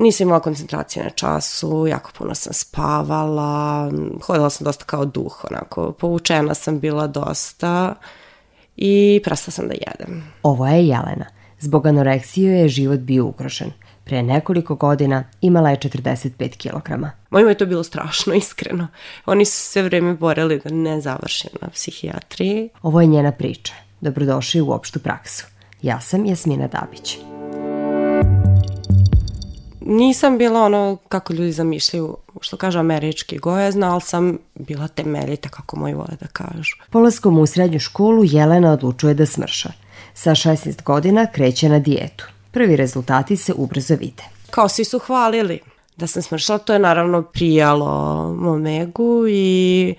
nisam imala koncentracije na času, jako puno sam spavala, hodila sam dosta kao duh, onako, povučena sam bila dosta i prestala sam da jedem. Ovo je Jelena. Zbog anoreksije je život bio ugrožen. Pre nekoliko godina imala je 45 kg. Mojima je to bilo strašno, iskreno. Oni su sve vreme boreli da ne završim na psihijatriji. Ovo je njena priča. Dobrodošli u opštu praksu. Ja sam Jasmina Dabić. Nisam bila ono kako ljudi zamišljaju, što kaže američki gojazna, ali sam bila temeljita, kako moji vole da kažu. Polaskom u srednju školu Jelena odlučuje da smrša. Sa 16 godina kreće na dijetu. Prvi rezultati se ubrzo vide. Kao svi su hvalili da sam smršala, to je naravno prijalo mom egu i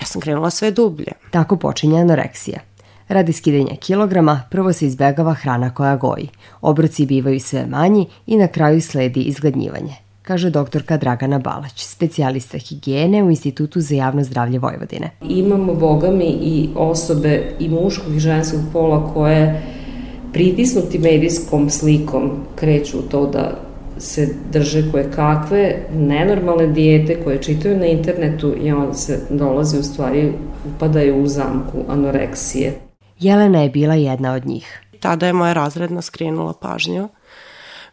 ja sam krenula sve dublje. Tako počinje anoreksija. Radi skidanja kilograma, prvo se izbegava hrana koja goji. Obroci bivaju sve manji i na kraju sledi izgladnjivanje kaže doktorka Dragana Balać, specijalista higijene u Institutu za javno zdravlje Vojvodine. Imamo, bogami, i osobe i muškog i ženskog pola koje pritisnuti medijskom slikom kreću u to da se drže koje kakve nenormalne dijete koje čitaju na internetu i onda se dolazi u stvari, upadaju u zamku anoreksije. Jelena je bila jedna od njih. Tada je moja razredna skrenula pažnju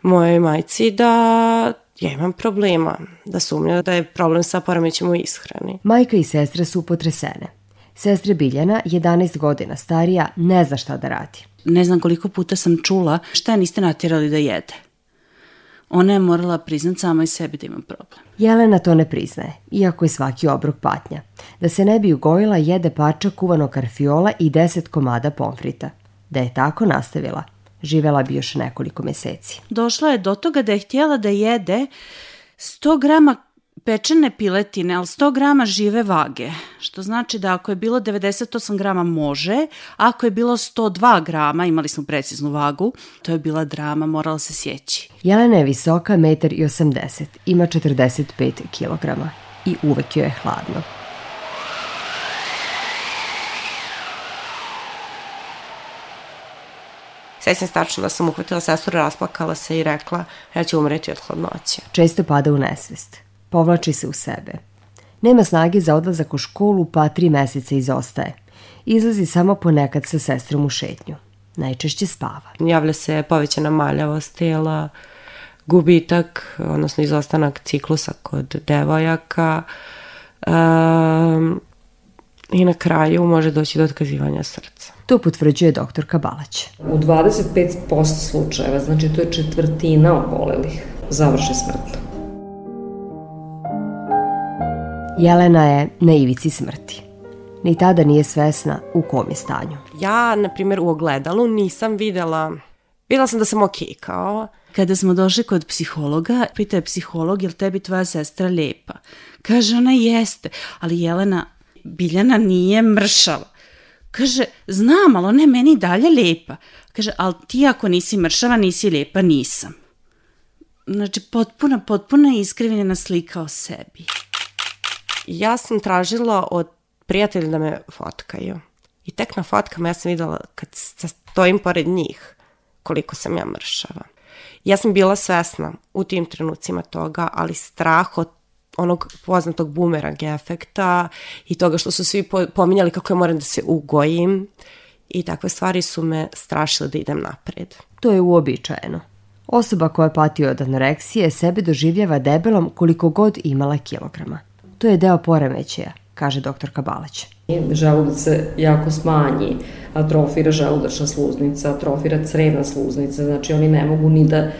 mojoj majci da ja imam problema, da sumnja da je problem sa poremećem u ishrani. Majka i sestre su potresene. Sestre Biljana, 11 godina starija, ne zna šta da radi. Ne znam koliko puta sam čula šta niste natjerali da jede. Ona je morala priznat sama i sebi da ima problem. Jelena to ne priznaje, iako je svaki obrok patnja. Da se ne bi ugojila, jede parča kuvanog karfiola i 10 komada pomfrita. Da je tako nastavila, živela bi još nekoliko meseci. Došla je do toga da je htjela da jede 100 grama pečene piletine, ali 100 grama žive vage, što znači da ako je bilo 98 grama može, ako je bilo 102 grama, imali smo preciznu vagu, to je bila drama, morala se sjeći. Jelena je visoka 1,80 m, ima 45 kg i uvek joj je hladno. Sećam se tačno da sam uhvatila sestru, rasplakala se i rekla ja ću umreti od hladnoće. Često pada u nesvest. Povlači se u sebe. Nema snage za odlazak u školu, pa tri meseca izostaje. Izlazi samo ponekad sa sestrom u šetnju. Najčešće spava. Javlja se povećana maljavost tela, gubitak, odnosno izostanak ciklusa kod devojaka um, i na kraju može doći do otkazivanja srca. To potvrđuje doktorka Balać. U 25% slučajeva, znači to je četvrtina obolelih, završi smrtno. Jelena je na ivici smrti. Ni tada nije svesna u kom je stanju. Ja, na primjer, u ogledalu nisam videla, videla sam da sam okej okay, kao, Kada smo došli kod psihologa, pita je psiholog, je li tebi tvoja sestra lepa? Kaže, ona jeste, ali Jelena Biljana nije mršava. Kaže, znam, ali ona je meni dalje lepa. Kaže, ali ti ako nisi mršava, nisi lepa, nisam. Znači, potpuna, potpuna iskrivljena slika o sebi. Ja sam tražila od prijatelja da me fotkaju. I tek na fotkama ja sam videla kad stojim pored njih koliko sam ja mršava. Ja sam bila svesna u tim trenucima toga, ali strah od onog poznatog bumerang efekta i toga što su svi pominjali kako ja moram da se ugojim i takve stvari su me strašile da idem napred. To je uobičajeno. Osoba koja pati od anoreksije sebe doživljava debelom koliko god imala kilograma. To je deo poremećaja, kaže doktorka Balać. Želudac se jako smanji, atrofira želudačna sluznica, atrofira crevna sluznica, znači oni ne mogu ni da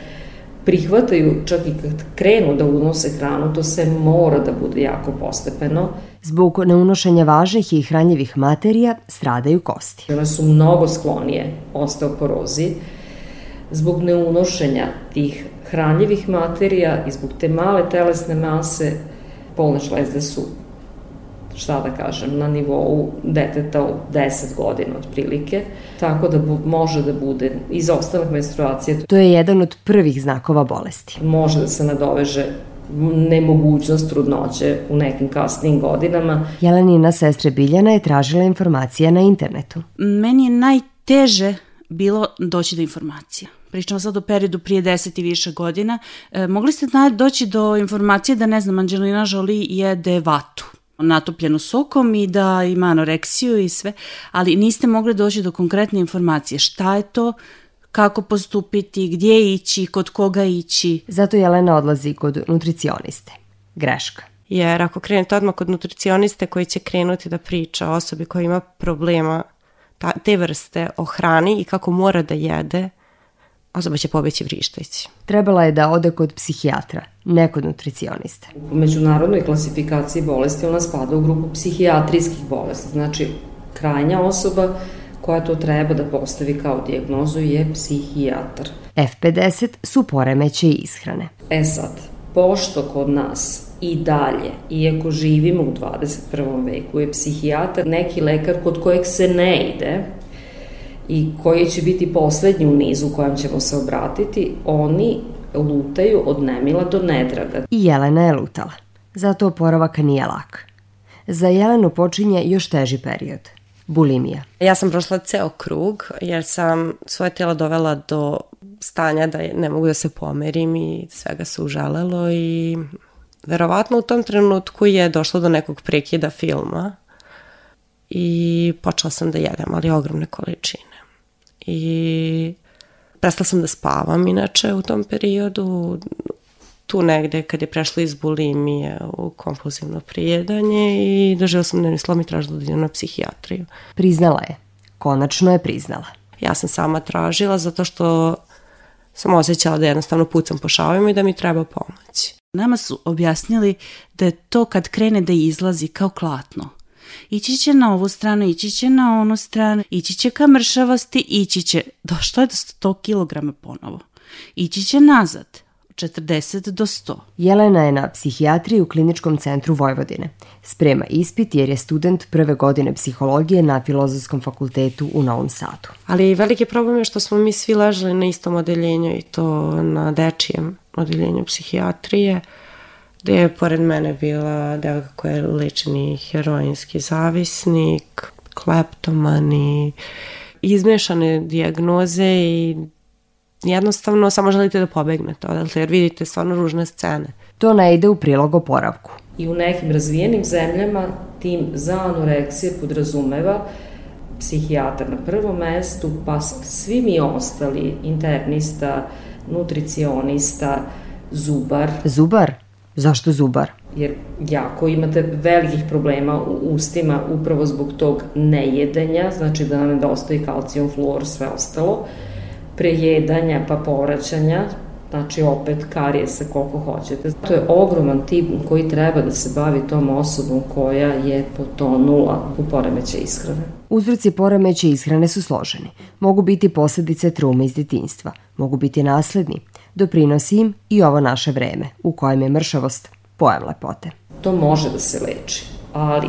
prihvataju, čak i kad krenu da unose hranu, to se mora da bude jako postepeno. Zbog neunošenja važnih i hranjivih materija stradaju kosti. One su mnogo sklonije osteoporozi. Zbog neunošenja tih hranjivih materija i zbog te male telesne mase polne žlezde su šta da kažem, na nivou deteta od 10 godina otprilike, tako da bu, može da bude izostanak menstruacije. To je jedan od prvih znakova bolesti. Može da se nadoveže nemogućnost trudnoće u nekim kasnim godinama. Jelenina sestre Biljana je tražila informacije na internetu. Meni je najteže bilo doći do informacija pričamo sad o periodu prije 10 i više godina, e, mogli ste na, doći do informacije da, ne znam, Angelina Jolie jede vatu natopljenu sokom i da ima anoreksiju i sve, ali niste mogli doći do konkretne informacije. Šta je to, kako postupiti, gdje ići, kod koga ići. Zato Jelena odlazi kod nutricioniste. Greška. Jer ako krenete odmah kod nutricioniste koji će krenuti da priča o osobi koja ima problema ta, te vrste o hrani i kako mora da jede, osoba će pobeći vrištajući. Trebala je da ode kod psihijatra, ne kod nutricioniste. U međunarodnoj klasifikaciji bolesti ona spada u grupu psihijatrijskih bolesti. Znači, krajnja osoba koja to treba da postavi kao dijagnozu je psihijatar. F50 su poremeće ishrane. E sad, pošto kod nas i dalje, iako živimo u 21. veku, je psihijatar neki lekar kod kojeg se ne ide i koji će biti poslednji u nizu kojem ćemo se obratiti, oni lutaju od nemila do nedraga. I Jelena je lutala. Zato oporavak nije lak. Za Jelenu počinje još teži period. Bulimija. Ja sam prošla ceo krug jer sam svoje tijelo dovela do stanja da ne mogu da se pomerim i svega se užalelo i verovatno u tom trenutku je došlo do nekog prekida filma i počela sam da jedem, ali ogromne količine. I prestala sam da spavam inače u tom periodu, tu negde kad je prešla iz bulimije u kompulzivno prijedanje i doživjela sam dnevni slom i tražila da idem na psihijatriju. Priznala je. Konačno je priznala. Ja sam sama tražila zato što sam osjećala da jednostavno pucam po šavima i da mi treba pomoć. Nama su objasnili da je to kad krene da izlazi kao klatno. Ići će na ovu stranu, ići će na onu stranu, ići će ka mršavosti, ići će, došlo je do 100 kg ponovo. Ići će nazad, 40 do 100. Jelena je na psihijatriji u Kliničkom centru Vojvodine. Sprema ispit jer je student prve godine psihologije na Filozofskom fakultetu u Novom Sadu. Ali veliki problem je što smo mi svi ležali na istom odeljenju i to na dečijem odeljenju psihijatrije gde je pored mene bila devojka koja je lečeni heroinski zavisnik, kleptoman i izmešane dijagnoze i jednostavno samo želite da pobegnete odatle jer vidite stvarno ružne scene. To ne ide u prilog oporavku. I u nekim razvijenim zemljama tim za anoreksije podrazumeva psihijatar na prvom mestu, pa svi mi ostali, internista, nutricionista, zubar. Zubar? Zašto zubar? Jer jako imate velikih problema u ustima upravo zbog tog nejedenja, znači da nam nedostaje kalcijum, fluor, sve ostalo prejedanja pa povraćanja, znači opet karijesa koliko hoćete. To je ogroman tip koji treba da se bavi tom osobom koja je potonula u poremeće ishrane. Uzroci poremeće ishrane su složeni. Mogu biti posledice trume iz detinstva, mogu biti nasledni, doprinosi im i ovo naše vreme, u kojem je mršavost pojam lepote. To može da se leči, ali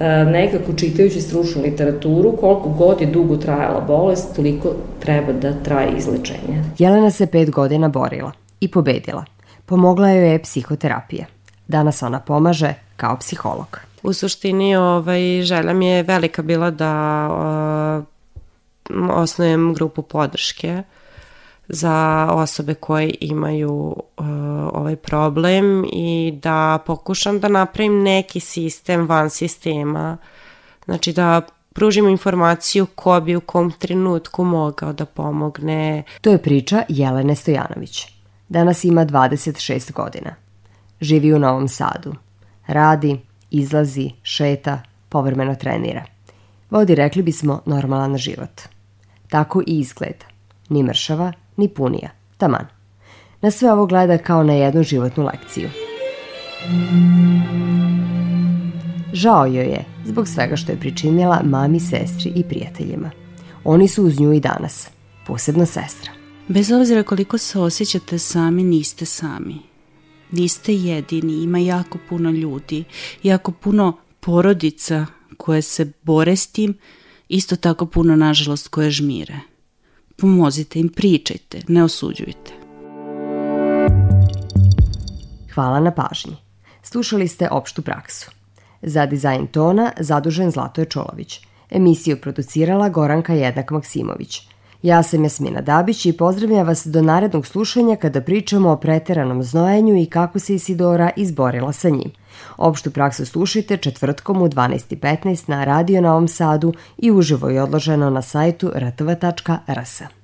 E, nekako čitajući stručnu literaturu, koliko god je dugo trajala bolest, toliko treba da traje izlečenje. Jelena se pet godina borila i pobedila. Pomogla joj je psihoterapija. Danas ona pomaže kao psiholog. U suštini ovaj, želja mi je velika bila da o, osnujem grupu podrške za osobe koje imaju uh, ovaj problem i da pokušam da napravim neki sistem van sistema. Znači da pružim informaciju ko bi u kom trenutku mogao da pomogne. To je priča Jelene Stojanović. Danas ima 26 godina. Živi u Novom Sadu. Radi, izlazi, šeta, povrmeno trenira. Vodi, rekli bismo, normalan život. Tako i izgleda. Ni mršava, ni punija, taman. Na sve ovo gleda kao na jednu životnu lekciju. Žao joj je zbog svega što je pričinjala mami, sestri i prijateljima. Oni su uz nju i danas, posebno sestra. Bez obzira koliko se osjećate sami, niste sami. Niste jedini, ima jako puno ljudi, jako puno porodica koje se bore s tim, isto tako puno, nažalost, koje žmire. Pomozite im, pričajte, ne osuđujte. Hvala na pažnji. Slušali ste opštu praksu. Za dizajn tona zadužen Zlatoje Čolović. Emisiju producirala Goranka Jednak Maksimović. Ja sam Jasmina Dabić i pozdravljam vas do narednog slušanja kada pričamo o preteranom znojenju i kako se Isidora izborila sa njim. Opštu praksu slušajte četvrtkom u 12.15 na Radio Novom Sadu i uživo je odloženo na sajtu rtv.rs.